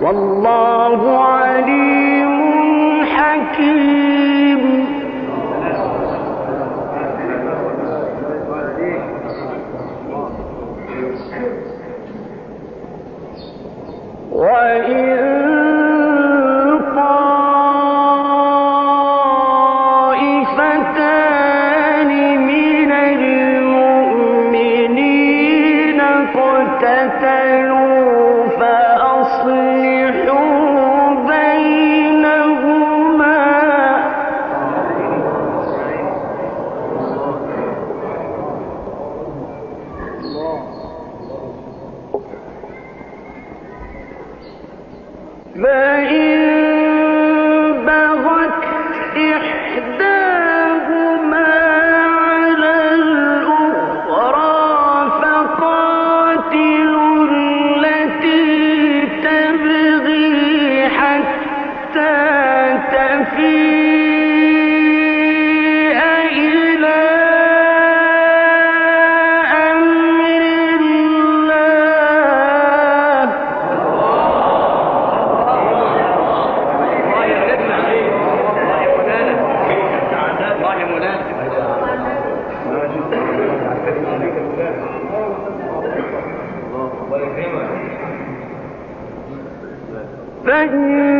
والله there فإن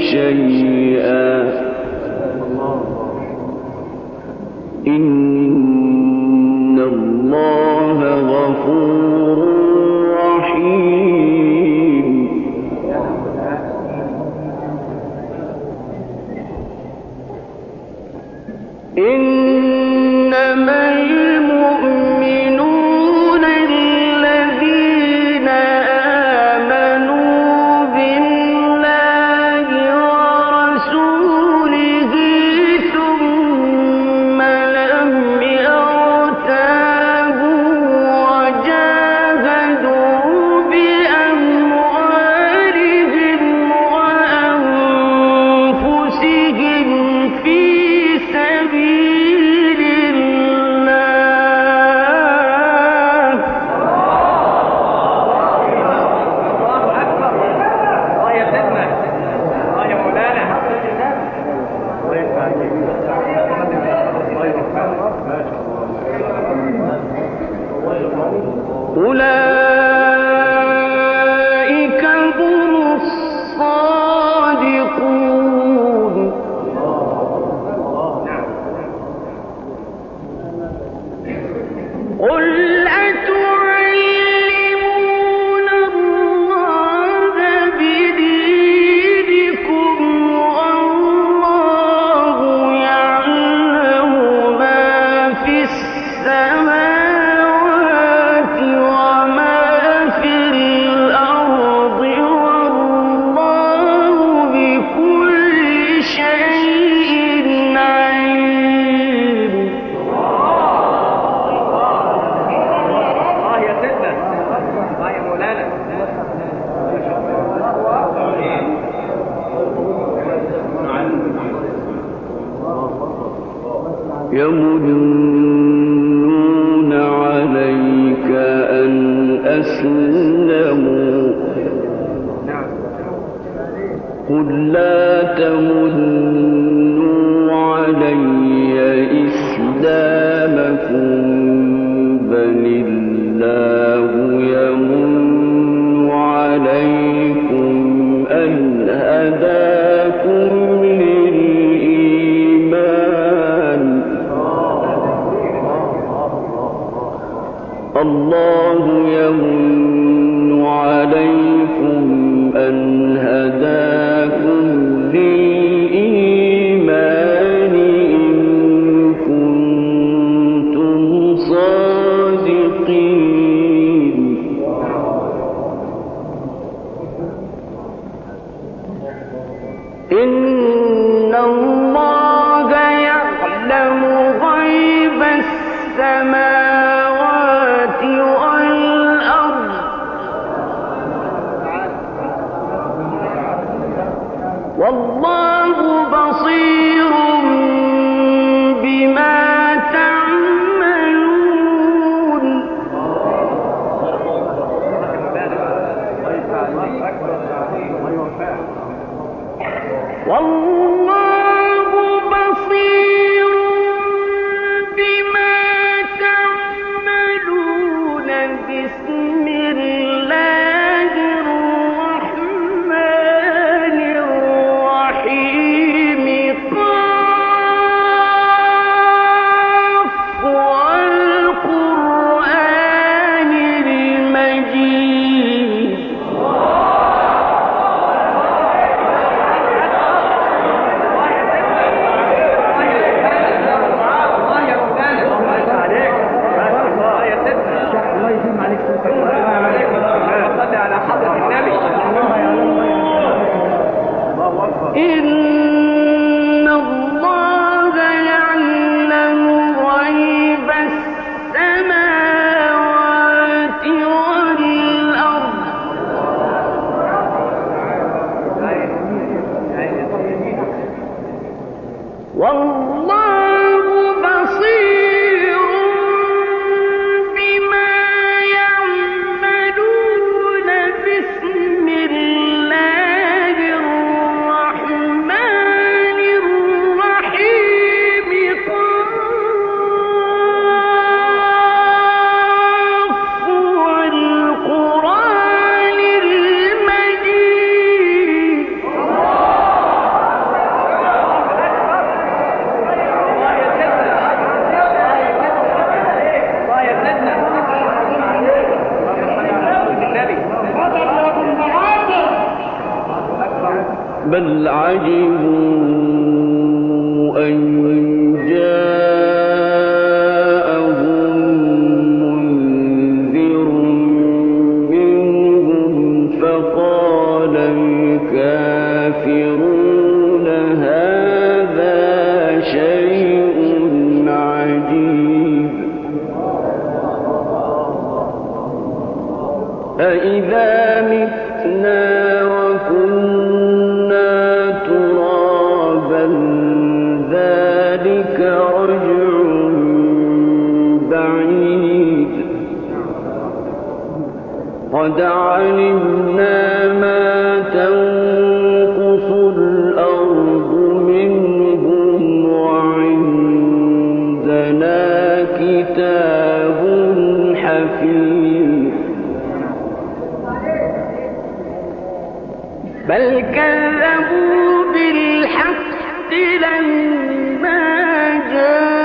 شيئا. por بل كذبوا بالحق لما جاءهم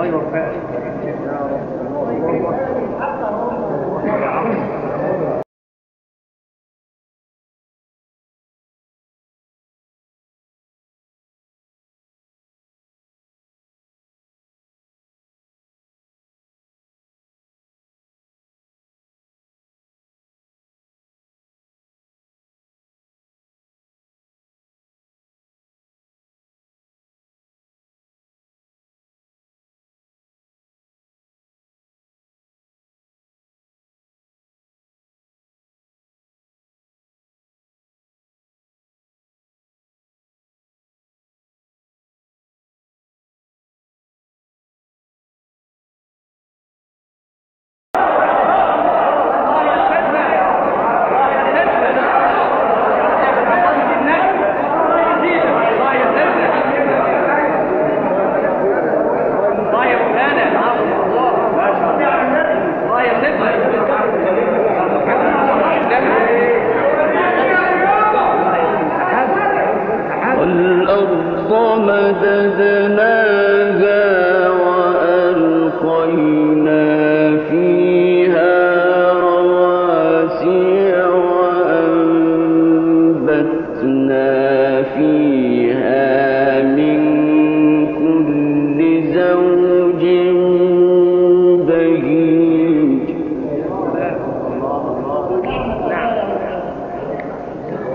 الله يوفقك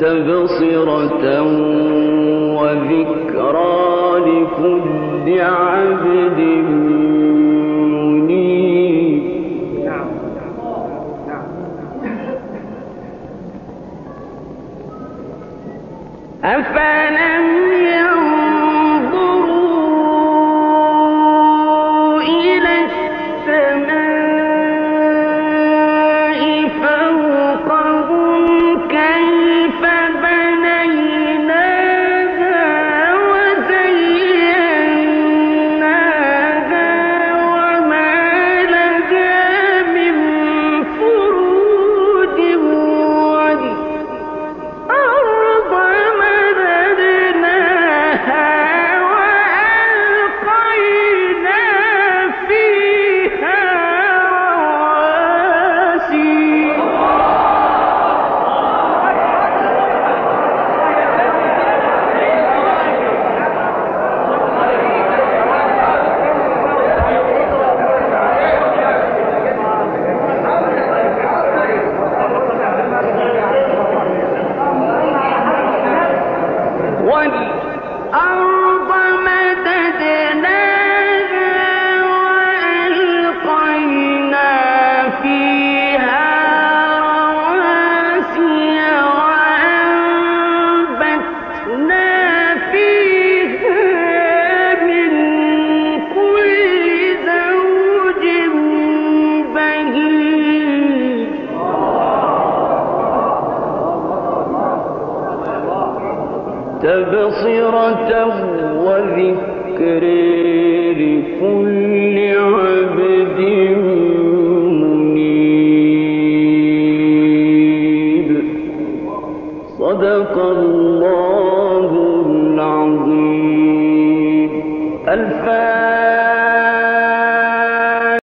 تبصرة وذكرى لكل عبد